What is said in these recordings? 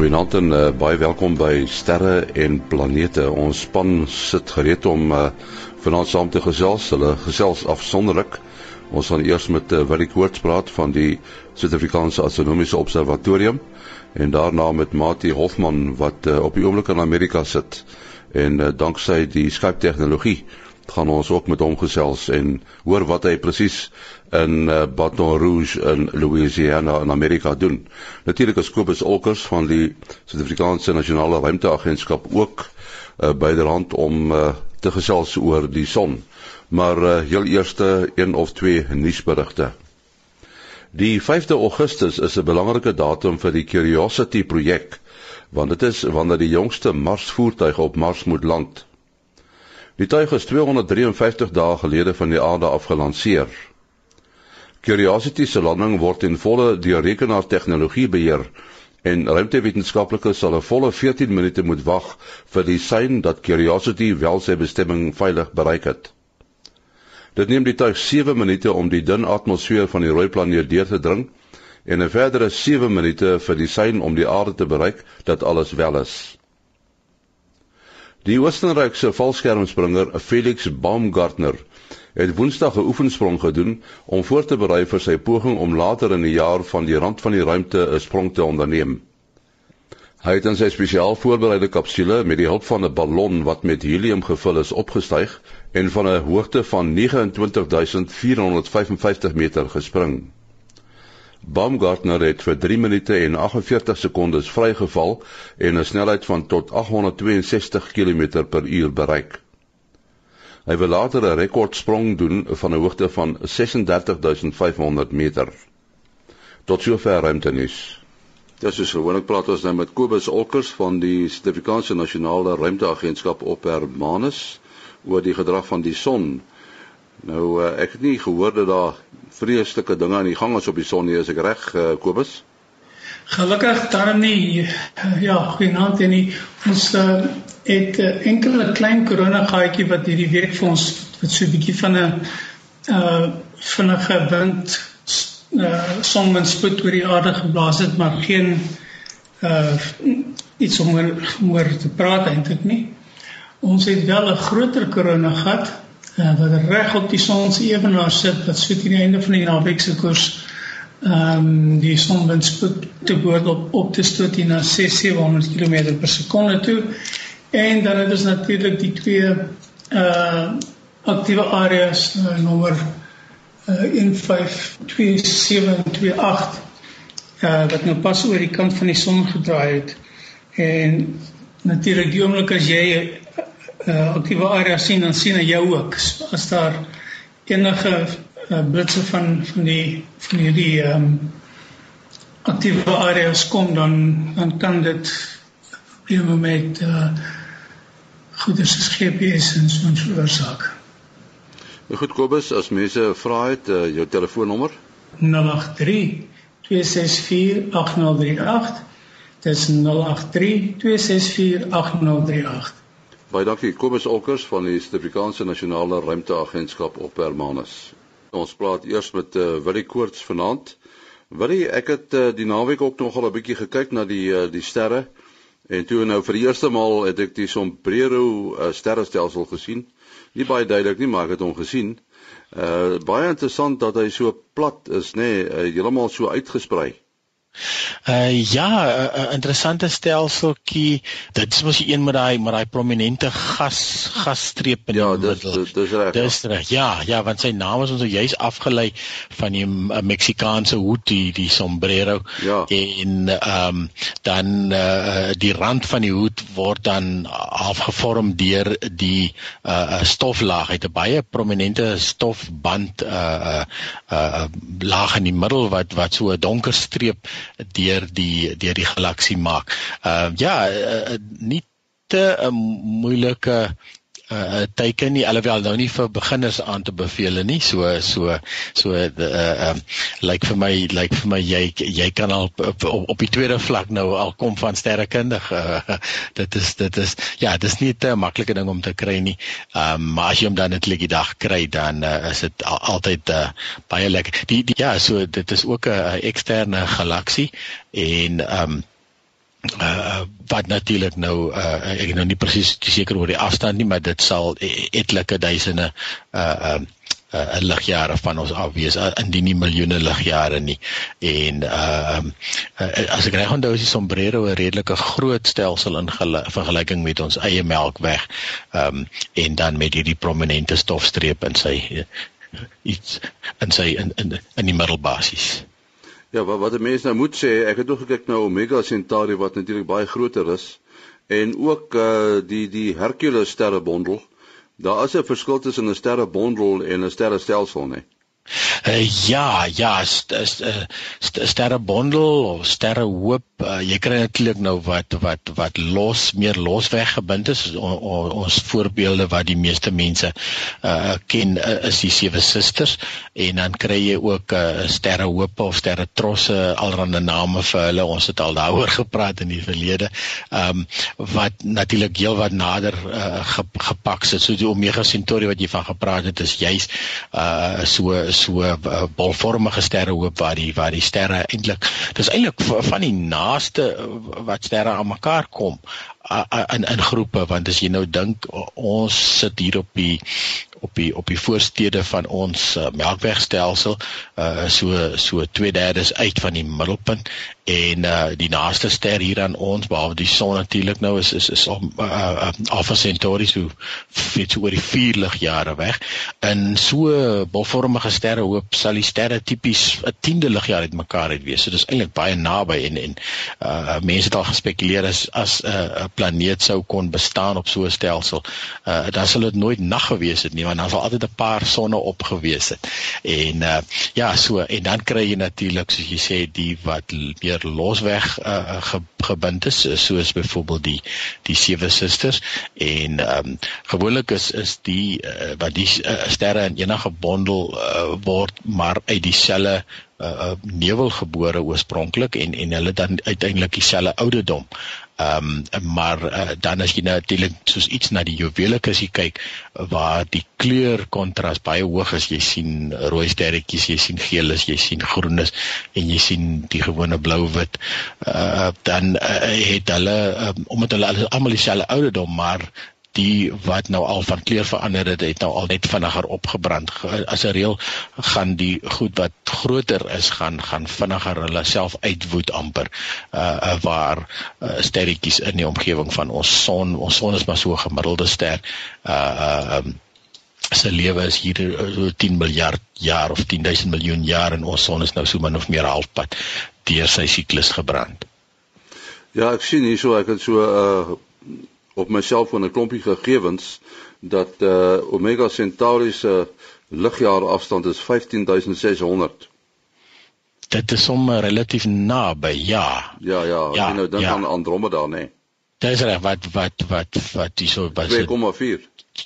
Goeienaand en uh, baie welkom by Sterre en Planete. Ons span sit gereed om uh, vanaand saam te gesels. Hulle gesels afsonderlik. Ons gaan eers met uh, Willie Koorts praat van die Suid-Afrikaanse Astronomiese Observatorium en daarna met Mati Hofman wat uh, op die oomblik in Amerika sit en uh, danksy die Skype tegnologie gaan ons ook met hom gesels en hoor wat hy presies in uh, Baton Rouge in Louisiana in Amerika doen. Natuurlik is Kobus Olkers van die Suid-Afrikaanse Nasionale Ruimteagentskap ook uh, byderhand om uh, te gesels oor die son. Maar uh, heel eerste een of twee nuusberigte. Die 5de Augustus is 'n belangrike datum vir die Curiosity projek want dit is wanneer die jongste Marsvoertuig op Mars moet land. Die tuig is 253 dae gelede van die aarde af gelanseer. Curiosity se landing word in volle deur rekenaartegnologie beheer en ruimtewetenskaplikes sal 'n volle 14 minute moet wag vir die sein dat Curiosity wel sy bestemming veilig bereik het. Dit neem die tuig 7 minute om die dun atmosfeer van die rooi planeet deur te dring en 'n verdere 7 minute vir die sein om die aarde te bereik dat alles wel is. Die Oostenrykse valskermspringer Felix Baumgartner het Woensdag 'n oefensprong gedoen om voor te berei vir sy poging om later in die jaar van die rand van die ruimte 'n sprong te onderneem. Hy het in sy spesiaal voorbereide kapsule met die hulp van 'n ballon wat met helium gevul is opgestyg en van 'n hoogte van 29455 meter gespring. Baumgartner het vir 3 minute en 48 sekondes vrygeval en 'n snelheid van tot 862 km/h bereik. Hy wil later 'n rekordsprong doen van 'n hoogte van 36500 meter. Tot sover ruimtenis. Dis is gewoonlik praat ons nou met Kobus Olkers van die Suid-Afrikaanse Nasionale Ruimteagentskap op Hermanus oor die gedrag van die son. Nou uh, ek het nie gehoor dat daar vreeslike dinge aan die gang is op die son nie, is ek reg uh, Kobus? Gelukkig dan nie. Ja, goeienaand en nie. Ons uh, het 'n uh, enkele klein korona gaatjie wat hierdie week vir ons wat so 'n bietjie van 'n uh vinnige wind uh sonwindspoed oor die aarde geblaas het, maar geen uh iets om oor, oor te praat eintlik nie. Ons het wel 'n groter korona gehad uh, wat reg op die son se ewenaar sit wat so teen die einde van die naweek se koers. Ehm um, die sonwind spoed te boord op op te stoot na 6700 km per sekonde toe. En dan het ons natuurlik die twee uh aktiewe areas uh, nommer uh, 152728 uh wat nou pas oor die kant van die son gedraai het. En natuurlik die oomblik as jy uh aktiewe area sien dan sien jy ook. As daar enige uh, blitse van van die van hierdie ehm um, aktiewe areas kom dan dan kan dit probleme met uh goeie GPS en so 'n veroorsaak. Goed Kobus, as mense vra het uh, jou telefoonnommer? 083 264 8038 dis 083 264 8038 Baie dankie Kobus Olkers van die Suid-Afrikaanse Nasionale Ruimteagentskap op Hermanus. Ons praat eers met uh, Willie Koorts vanaand. Willie, ek het uh, die naweek ook nogal 'n bietjie gekyk na die uh, die sterre en toe nou vir die eerste maal het ek die Sombrero uh, sterrestelsel gesien. Nie baie duidelik nie, maar ek het hom gesien. Uh baie interessant dat hy so plat is, nê, nee, uh, heeltemal so uitgesprei. Uh ja, 'n uh, uh, interessante stelseltjie. Dit is mos die een met daai met daai prominente gas gasstreep in ja, die middel. Ja, dis dis reg. Dis reg. Ja, ja, want sy naam is ons juis afgelei van die Meksikaanse hoed, die die sombrero. Ja. En ehm um, dan uh die rand van die hoed word dan afgevorm deur die uh stoflaag. Hy het 'n baie prominente stofband uh uh, uh laag in die middel wat wat so 'n donker streep deur die deur die galaksie maak. Ehm uh, ja, uh, nie te 'n uh, moeilike uh teiken nie. Alhoewel nou nie vir beginners aan te beveel nie. So so so uh um lyk vir my lyk vir my jy jy kan al op, op, op die tweede vlak nou al kom van sterrekundig. Uh, dit is dit is ja dis nie 'n maklike ding om te kry nie. Um maar as jy hom dan net lekker dag kry dan uh, is dit al, altyd uh, baie lekker. Die, die ja so dit is ook 'n eksterne galaksie. En um uh wat natuurlik nou uh ek is nou nie presies seker oor die afstand nie maar dit sal e-, etlike duisende uh um uh, ligjare van ons af wees. Indien nie miljoene ligjare nie. En uh, uh, as ek reg onthou is die sombrero 'n redelike groot stelsel in vergelyking met ons eie melkweg. Um, en dan met hierdie prominente stofstreep in sy uh, iets in sy in in, in die middelbasis Ja, wat wat die mense nou moet sê, ek het ook gekyk na Omega Centauri wat natuurlik baie groter is en ook uh die die Hercules sterrebondel Daar is 'n verskil tussen 'n sterrebondel en 'n sterrestelsel, nee. Uh, ja, ja, st st st sterrebondel of sterrehoop, uh, jy kry natuurlik nou wat wat wat los meer los weggebind is. O, o, ons voorbeelde wat die meeste mense uh ken uh, is die sewe susters en dan kry jy ook uh, sterrehoop of sterretrosse, allerlei name vir hulle. Ons het al daaroor gepraat in die verlede. Um wat natuurlik heel wat nader uh, gepak sit. So die Omega Centauri wat jy van gepraat het is juis uh so so 'n uh, bolvormige sterrehoop waar die waar die sterre eintlik dis eintlik van die naaste wat sterre aan mekaar kom in in groepe. Want as jy nou dink ons sit hier op die op die op die voorstede van ons uh, melkwegstelsel uh so so 2/3 uit van die middelpunt en uh die naaste ster hier aan ons behalwe die son natuurlik nou is is is om uh, uh, Alpha Centauri so fit oor die 4 ligjare weg. In so bolvormige sterre hoop sal die sterre tipies 'n 10de ligjare uitmekaar uit wees. So dis eintlik baie naby en en uh mense het al gespekuleer as as 'n uh, planeet sou kon bestaan op so 'n stelsel. Uh dan sal dit nooit nag gewees het nie want dan sal altyd 'n paar sonne opgewees het. En uh ja, so en dan kry jy natuurlik soos jy sê die wat meer losweg uh ge, gebind is, soos byvoorbeeld die die sewe susters en um, gewoonlik is is die uh, wat die uh, sterre in enige bondel uh, word maar uit dieselfde uh, nevel gebore oorspronklik en en hulle dan uiteindelik dieselfde ouderdom. Ehm um, maar uh, dan as jy natuurlik soos iets na die juwelikus kyk waar die kleur kontras baie hoog is, jy sien rooi sterretjies, jy sien geel is, jy sien groen is en jy sien die gewone blou wit. Uh, dan uh, het hulle um, omdat hulle almal dieselfde ouderdom maar die wat nou al van kleur verander het, het nou al net vinniger opgebrand. As 'n reël gaan die goed wat groter is gaan gaan vinniger hulle self uitwoed amper. Uh waar uh, sterretjies in die omgewing van ons son, ons son is maar so 'n gemiddelde ster. Uh uh um, se lewe is hier so 10 miljard jaar of 10000 miljoen jaar en ons son is nou so min of meer halfpad deur sy siklus gebrand. Ja, ek sien hierso ek het so uh op my selfoon 'n klompie gegevens dat uh Omega Centauri se ligjaar afstand is 15600. Dit is sommer relatief naby, ja. Ja, ja, ja jy nou dink ja. aan Andromeda, né? Nee. Dis reg, wat wat wat wat hierso was 2,4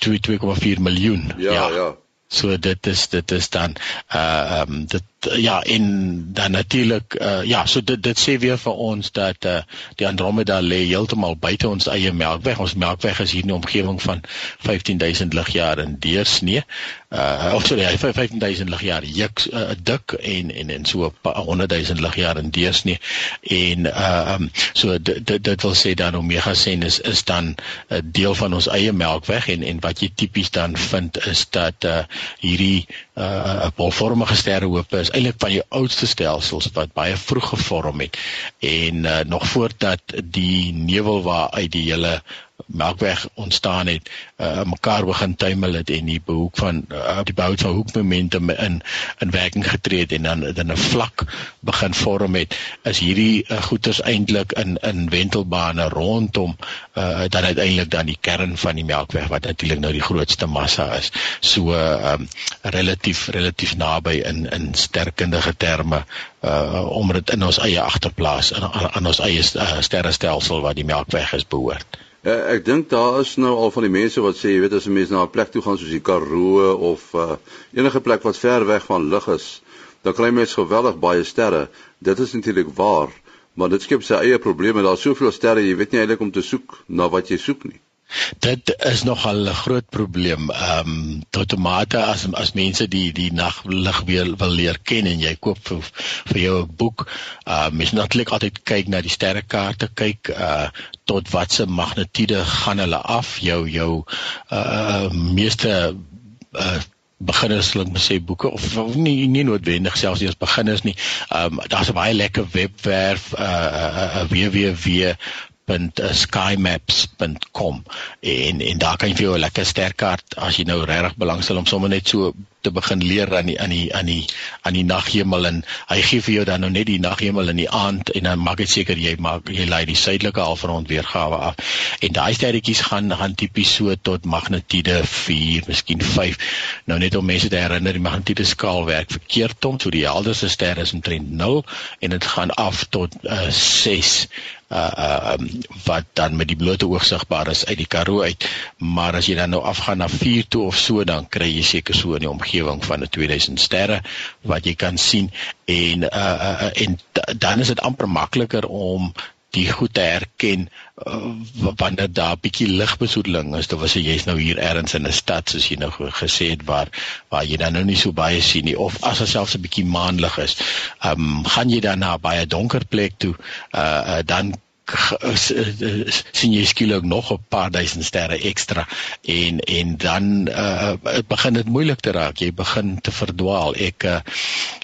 2,4 miljoen. Ja, ja. ja. So dit is dit is dan uh ehm um, dit ja en dan natuurlik uh ja so dit dit sê weer vir ons dat uh die Andromeda lê heeltemal buite ons eie melkweg. Ons melkweg is hier in die omgewing van 15000 ligjare in deursnee. Uh of sorry, 15000 ligjare juk uh, dik en en en so 100000 ligjare in deursnee. En uh um so dit dit, wil sê dan Omega Centauri is is dan 'n uh, deel van ons eie melkweg en en wat jy tipies dan vind is dat uh hierdie uh bolvormige sterrehope is eintlik van die oudste stelsels wat baie vroeg gevorm het. En uh, nog voordat die nevel waar uit die hele melkweg ontstaan het uh, mekaar begin tuimel het en die behoek van uh, die bou van hoekmomente in in werking getree het en dan dan 'n vlak begin vorm het is hierdie uh, goeters eintlik in in wentelbane rondom uh, dan uiteindelik dan die kern van die melkweg wat natuurlik nou die grootste massa is. So uh, um, relatief relatief naby in in sterkundige terme uh, om dit in ons eie agterplaas in, in ons eie uh, sterrestelsel wat die melkweg is behoort Uh, ek dink daar is nou al van die mense wat sê jy weet as 'n mens na 'n plek toe gaan soos die Karoo of uh, enige plek wat ver weg van lig is, dan kry mens geweldig baie sterre. Dit is natuurlik waar, maar dit skep sy eie probleme. Daar's soveel sterre, jy weet nie eintlik om te soek na wat jy soek nie. Dit is nogal 'n groot probleem. Ehm um, tot mate as as mense die die naglig weer wil leer ken en jy koop vir, vir jou 'n boek, ehm uh, mens natuurlik altyd kyk na die sterrekaarte, kyk uh tot watse magnitude gaan hulle af jou jou uh meeste uh beginners wil ek maar sê boeke of, nie nie noodwendig selfs as beginners nie. Ehm um, daar's 'n baie lekker webwerf uh, uh, uh www www.skymaps.com en en daar kan jy vir jou 'n lekker sterkaart as jy nou regtig belangstel om sommer net so te begin leer aan die aan die aan die aan die naghemel en hy gee vir jou dan nou net die naghemel in die aand en dan maak dit seker jy maak jy lei die suidelike halfrond weergawe af. En daai sterretjies gaan gaan tipies so tot magnitude 4 miskien 5 nou net om mense te herinner die magnitude skaal werk verkeerd om so die helderste ster is omtrent 0 en dit gaan af tot uh, 6 uh uh um, wat dan met die blote oog sigbaar is uit die Karoo uit. Maar as jy dan nou afgaan na 4 toe of so dan kry jy seker so in die omgewing van 'n 2000 sterre wat jy kan sien. En uh, uh en dan is dit amper makliker om die goed te herken uh, wanneer daar 'n bietjie ligbesoedeling is. Dit was jy's nou hier ergens in 'n stad soos jy nou gesê het waar waar jy dan nou nie so baie sien nie of as dit selfs 'n bietjie maanlig is. Ehm um, gaan jy dan na 'n baie donker plek toe, uh, uh dan sien jy skielik nog 'n paar duisend sterre ekstra en en dan uh, begin dit moeilik te raak jy begin te verdwaal ek uh,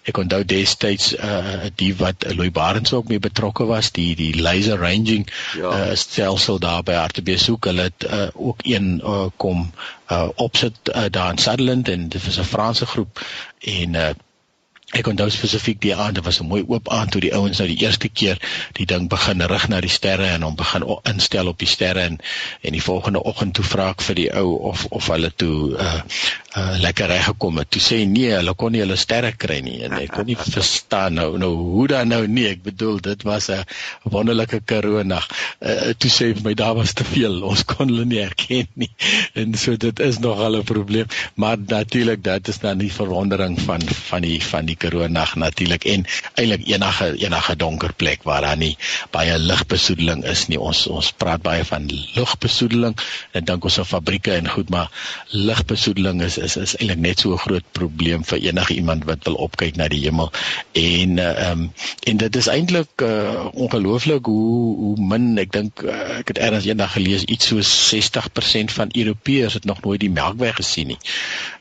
ek onthou destyds uh, die wat Louis Barents ook mee betrokke was die die laser ranging ja. uh, stelsel daar by RTBS hulle het uh, ook een uh, kom uh, opsit uh, daar in Sutherland en dit was 'n Franse groep en uh, Ek onthou spesifiek die aand, dit was 'n mooi oop aand toe die ouens nou die eerste keer die ding begin rig na die sterre en hom begin instel op die sterre en en die volgende oggend toe vra ek vir die ou of of hulle toe uh uh lekker reg gekom het. Toe sê nee, hulle kon nie hulle sterre kry nie en ek kon nie verstaan nou nou hoe dan nou nie. Ek bedoel dit was 'n wonderlike Karoo nag. Uh toe sê my daar was te veel. Ons kon hulle nie herken nie. En so dit is nog al 'n probleem, maar natuurlik dit is dan die verwondering van van die van die Karoonag natuurlik en eintlik enige enige donker plek waar daar nie baie ligbesoedeling is nie. Ons ons praat baie van lugbesoedeling en dink ons aan fabrieke en goed, maar ligbesoedeling is is is eintlik net so 'n groot probleem vir enige iemand wat wil opkyk na die hemel. En uh, ehm um, en dit is eintlik uh, ongelooflik hoe hoe min ek dink uh, ek het eers eendag gelees iets so 60% van Europeërs het nog nooit die Melkweg gesien nie.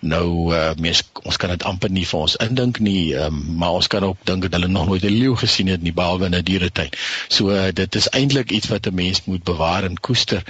Nou uh, mens ons kan dit amper nie vir ons indink nie um, maar ons kan ook dink dat hulle nog nooit 'n leeu gesien het nie behalwe in 'n dieretuin. So uh, dit is eintlik iets wat 'n mens moet bewaar en koester.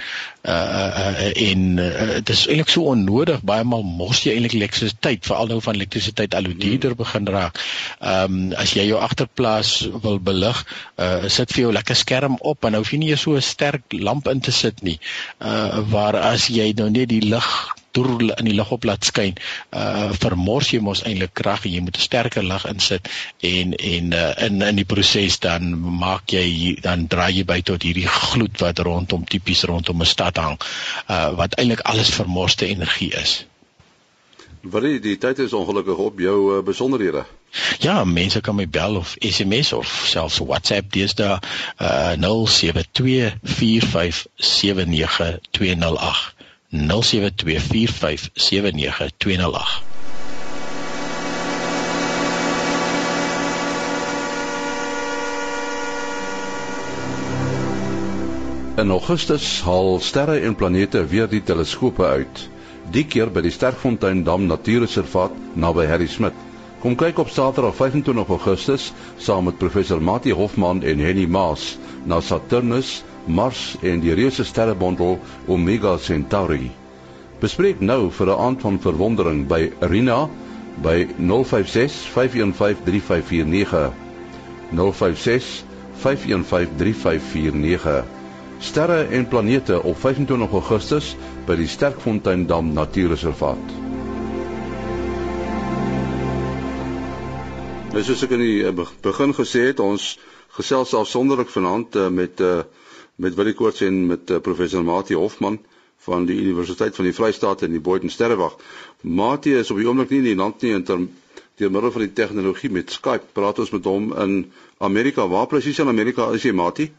Uh, uh en uh, dit is eintlik so onnodig baie maal mos jy eintlik elektrisiteit veral nou van elektrisiteit al hoe duurder begin raak. Ehm um, as jy jou agterplaas wil belig, uh sit vir jou lekker skerm op en nou hoef jy nie so 'n sterk lamp in te sit nie. Uh waar as jy nou net die lig deur in die lig op laat skyn, uh vermors jy mos eintlik krag en jy moet 'n sterker lig insit en en uh, in in die proses dan maak jy dan draai jy by tot hierdie gloed wat rondom tipies rondom 'n stad hang, uh wat eintlik alles vermorste energie is. Die, die tyd is ongelukkig op jou uh, besonderhede. Ja, mense kan my bel of SMS of selfs WhatsApp deesdae uh 0724579208. 0724579208. In Augustus haal sterre en planete weer die teleskope uit. Die keer by die Sterkfontein Dam Natuurreservaat naby Harry Smit. Kom kyk op Saterdag 25 Augustus saam met professor Mati Hofman en Henny Maas na Saturnus Mars en die reuse sterrebondel Omega Centauri. Bespreek nou vir 'n aand van verwondering by Rina by 056 515 3549. 056 515 3549. Sterre en planete op 25 Augustus by die Sterkfontein Dam Natuurreservaat. Nou soos ek in die eh, begin gesê het, ons gesels afsonderlik vanaand uh, met uh, met Willie Koorts en met professor Mati Hofman van die Universiteit van die Vrystaat en die Boyden Sterrewag. Mati is op die oomblik nie in die land nie en ter deur middel van die tegnologie met Skype praat ons met hom in Amerika. Waar presies in Amerika is jy Mati?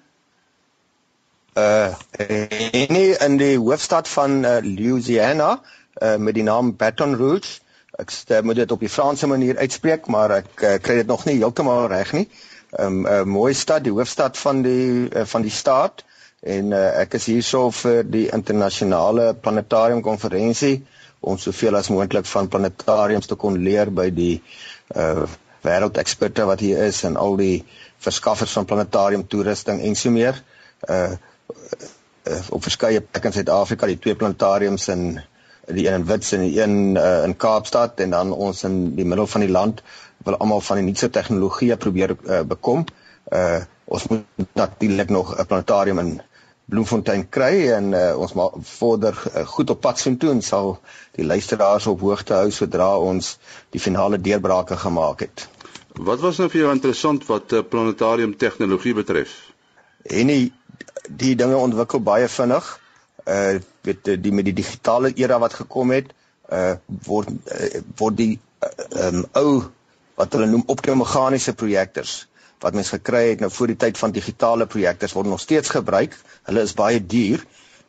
Uh en in die hoofstad van uh, Louisiana uh, met die naam Baton Rouge. Ek moet dit op die Franse manier uitspreek, maar ek uh, kry dit nog nie heeltemal reg nie. 'n um, 'n mooi stad, die hoofstad van die uh, van die staat en uh, ek is hierso vir die internasionale planetarium konferensie om soveel as moontlik van planetariums te kon leer by die uh wêreldeksperte wat hier is en al die verskaffers van planetarium toerusting en so meer. Uh op verskeie plekke in Suid-Afrika, die twee planetariums in die een in Wits en die een uh, in Kaapstad en dan ons in die middel van die land wil almal van die nuutste tegnologie probeer uh, bekom. Uh ons moet natuurlik nog 'n planetarium in Bloemfontein kry en uh, ons maar vorder uh, goed op pad sien toe en sal die luisteraars op hoogte hou sodra ons die finale deurbrake gemaak het. Wat was nou vir jou interessant wat uh, planetarium tegnologie betref? En die dinge ontwikkel baie vinnig. Uh weet die met die digitale era wat gekom het, uh word uh, word die uh, um, ou wat hulle noem optomeganiese projektors wat mens gekry het nou voor die tyd van digitale projektors word nog steeds gebruik. Hulle is baie duur.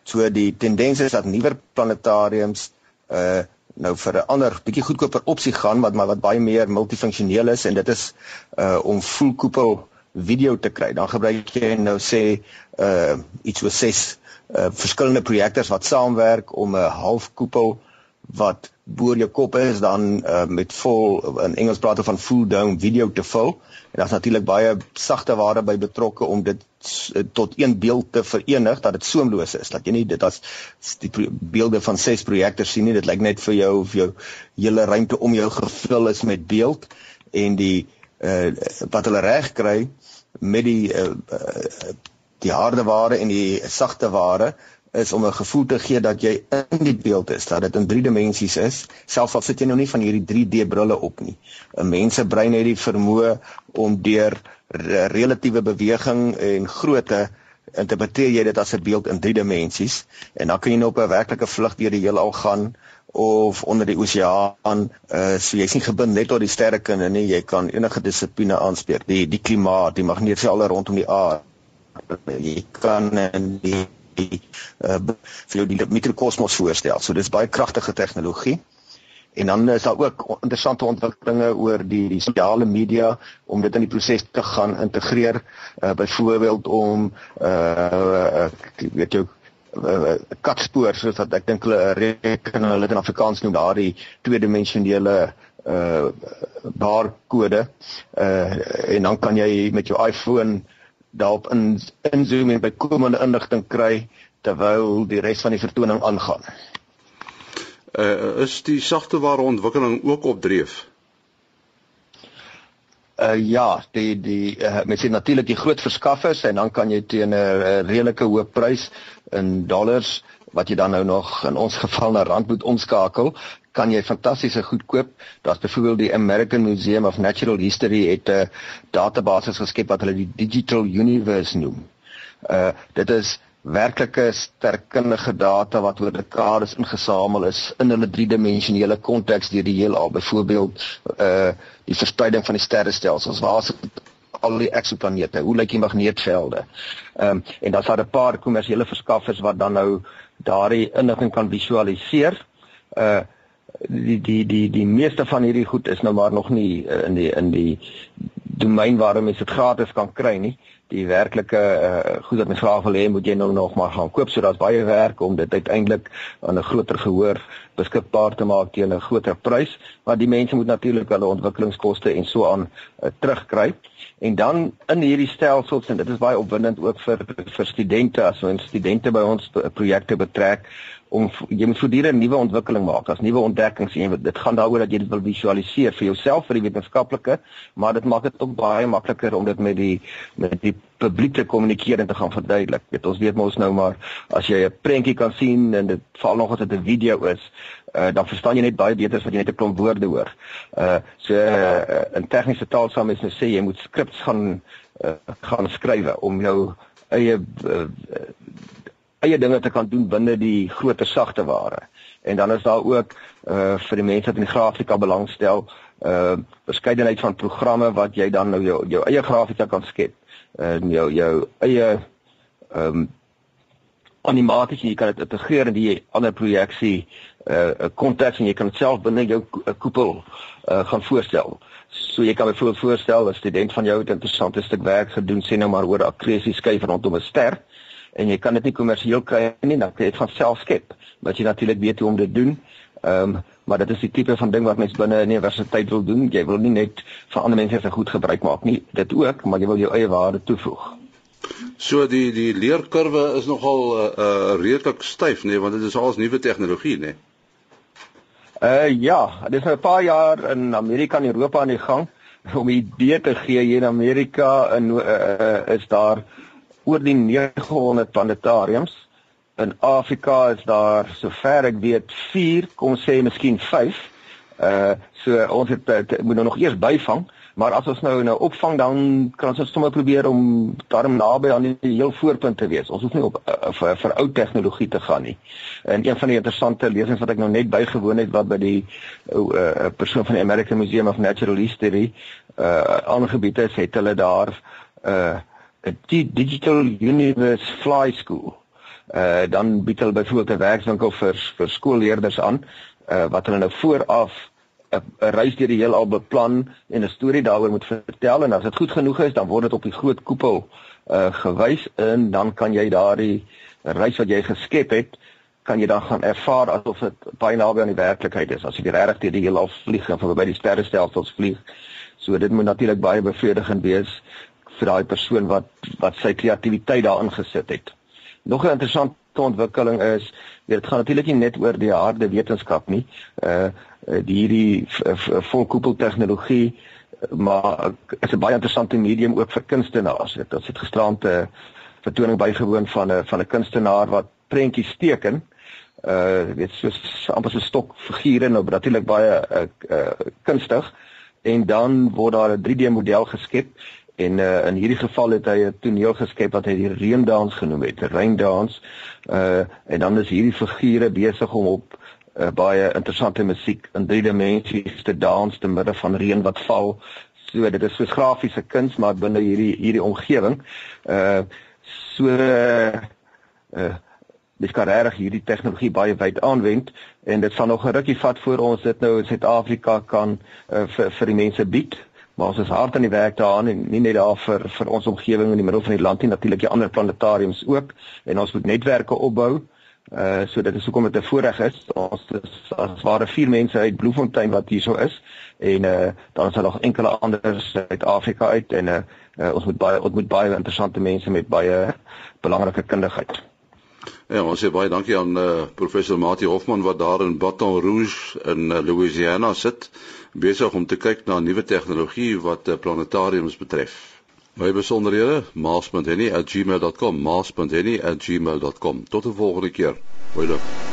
So die tendens is dat nuwer planetariums uh nou vir 'n ander bietjie goedkoper opsie gaan wat maar wat baie meer multifunksioneel is en dit is uh om voelkoepel video te kry. Dan gebruik jy nou sê uh iets so ses uh verskillende projektors wat saamwerk om 'n halfkoepel wat boor jou kop is dan uh, met vol in Engels praat hulle van full dome video te vul. En daar's natuurlik baie sagte ware by betrokke om dit tot een beeld te verenig dat dit soemloos is. Dat jy nie dit as die beelde van ses projekte sien nie. Dit lyk net vir jou of jou hele ruimte om jou gevul is met beeld. En die uh, wat hulle reg kry met die uh, uh, die harde ware en die sagte ware is om 'n gevoel te gee dat jy in die beeld is, dat dit in drie dimensies is, selfs al sit jy nou nie van hierdie 3D brille op nie. 'n Mens se brein het die vermoë om deur relatiewe beweging en grootte interpreteer jy dit as 'n beeld in drie dimensies en dan kan jy nou op 'n werklike vlug deur die heelal gaan of onder die oseaan uh so jy's nie gebind net tot die sterrekunde nie jy kan enige dissipline aanspreek die die klimaat die magnetvelde rondom die aarde jy kan in die uh, vir jou die mikrokosmos voorstel. So dis baie kragtige tegnologie. En dan is daar ook interessante ontwikkelinge oor die die sosiale media om dit in die proses te gaan integreer. Uh, Byvoorbeeld om uh weet jy uh, katspoor soos wat ek dink hulle reken hulle dit in Afrikaans noem daardie tweedimensionele uh barkode uh en dan kan jy met jou iPhone daarop in inzoom en bykomende inligting kry terwyl die res van die vertoning aangaan. Uh is die sagteware ontwikkeling ook op dreef? Uh ja, die die uh, met sien natuurlik die groot verskaffers en dan kan jy teen 'n uh, redelike hoë prys in dollars wat jy dan nou nog in ons geval na rand moet omskakel, kan jy fantastiese goed koop. Daar's byvoorbeeld die American Museum of Natural History het 'n database geskep wat hulle die Digital Universe noem. Uh dit is werklike sterkundige data wat oor dekades ingesamel is in hulle driedimensionele konteks deur die heelal. Byvoorbeeld uh die verspreiding van die sterrestelsels. Waar is al die eksoplanete? Hoe lyk die magneetvelde? Ehm um, en daar's daar 'n paar kommersiële verskaffers wat dan nou daardie inligting kan visualiseer. Uh die die die die meeste van hierdie goed is nou maar nog nie uh, in die in die domein waarom jy dit gratis kan kry nie. Die werklike uh, goed wat mens graag wil hê, moet jy nou nog maar gaan koop. So daar's baie werk om dit uiteindelik aan 'n groter gehoor beskikbaar te maak teen 'n groter prys, maar die mense moet natuurlik hulle ontwikkelingskoste en so aan uh, terugkry. En dan in hierdie stelsels en dit is baie opwindend ook vir vir studente as ons studente by ons projekte betrek om jy moet voortdurend nuwe ontwikkeling maak, as nuwe ontdekkings en dit gaan daaroor dat jy dit wil visualiseer vir jouself vir die wetenskaplike, maar dit maak dit ook baie makliker om dit met die met die publiek te kommunikeer en te gaan verduidelik. Weet ons weet mos nou maar as jy 'n prentjie kan sien en dit val nog as dit 'n video is, uh, dan verstaan jy net baie beter as wat jy net 'n klomp woorde hoor. Uh so uh, in tegniese taal sou mens nou sê jy moet skrips gaan uh, gaan skryf om jou eie uh, eie dinge te kan doen binne die groter sagte ware. En dan is daar ook uh vir die mense wat in die grafika belangstel, uh verskeidenheid van programme wat jy dan nou jou jou eie grafika kan skep. En uh, jou jou eie ehm um, animaties jy kan dit integreer in die ander projeksie uh konteks en jy kan dit self binne jou koepel uh gaan voorstel. So jy kan byvoorbeeld voorstel 'n student van jou het 'n interessante stuk werk gedoen sê nou maar oor akkresie skuif rondom 'n ster en jy kan dit nie kommersieel kry nie, dan kan jy dit van self skep. Wat jy natuurlik weet hoe om dit doen. Ehm um, maar dit is die tipe van ding wat mense binne 'n universiteit wil doen. Jy wil nie net vir ander mense se goed gebruik maak nie. Dit ook, maar jy wil jou eie waarde toevoeg. So die die leerkurwe is nogal 'n uh, uh, redelik styf, nee, want dit is alles nuwe tegnologie, nee. Uh ja, dit is nou 'n paar jaar in Amerika en Europa aan die gang om 'n idee te gee hier in Amerika en uh, uh, is daar oor die 900 planetariums in Afrika is daar sover ek weet 4, kom sê miskien 5. Uh so ons het, het moet nou nog eers byvang, maar as ons nou nou opvang dan kan ons sommer probeer om daarom naby aan die heel voorpunt te wees. Ons hoef nie op uh, vir, vir ou tegnologie te gaan nie. En een van die interessante lesings wat ek nou net bygewoon het wat by die uh, persoon van die American Museum of Natural History uh aangebied het, het hulle daar uh 'n digital universe fly school. Uh dan bied hulle byvoorbeeld 'n werkswinkel vir vir skoolleerders aan uh wat hulle nou vooraf 'n reis deur die heelal beplan en 'n storie daaroor moet vertel. En as dit goed genoeg is dan word dit op die groot koepel uh gewys en dan kan jy daardie reis wat jy geskep het kan jy dan gaan ervaar asof dit baie naby aan die werklikheid is. As jy regtig deur die heelal vlieg en verby die sterrestelsels vlieg so dit moet natuurlik baie bevredigend wees vir daai persoon wat wat sy kreatiwiteit daarin gesit het nog 'n interessante ontwikkeling is, dit gaan natuurlik nie net oor die harde wetenskap nie. Uh die hierdie volkoepel tegnologie maar is 'n baie interessante medium ook vir kunstenaars. Dit het gisterand 'n vertoning bygewoon van 'n van 'n kunstenaar wat prentjies teken. Uh weet soos amper so stokfigure nou natuurlik baie uh, uh kunstig en dan word daar 'n 3D model geskep En uh, in hierdie geval het hy 'n toneel geskep wat hy die reendans genoem het, 'n reindans. Uh en dan is hierdie figure besig om op uh, baie interessante musiek in drie dimensies te dans te midde van reën wat val. So dit is so grafiese kuns maar binne hierdie hierdie omgewing. Uh so uh, uh dis kan reg hierdie tegnologie baie wyd aanwend en dit sal nog 'n rukkie vat voor ons dit nou in Suid-Afrika kan uh, vir vir die mense bied. Maar ons is hard aan die werk daaraan en nie net daar vir vir ons omgewing in die middel van die land nie, natuurlik die ander planetariums ook en ons moet netwerke opbou. Uh so dit is hoekom dit 'n voorreg is. Ons is as ware vier mense uit Bloemfontein wat hierso is en uh dan is daar nog enkele ander uit Suid-Afrika uit en uh, uh ons moet baie ons moet baie interessante mense met baie belangrike kundigheid. Ja, ons sê baie dankie aan uh, professor Mati Hofman wat daar in Baton Rouge in uh, Louisiana sit besig om te kyk na nuwe tegnologie wat uh, planetariums betref. My besonderhede, maas.henny@gmail.com, maas.henny@gmail.com. Tot 'n volgende keer. Goeiedag.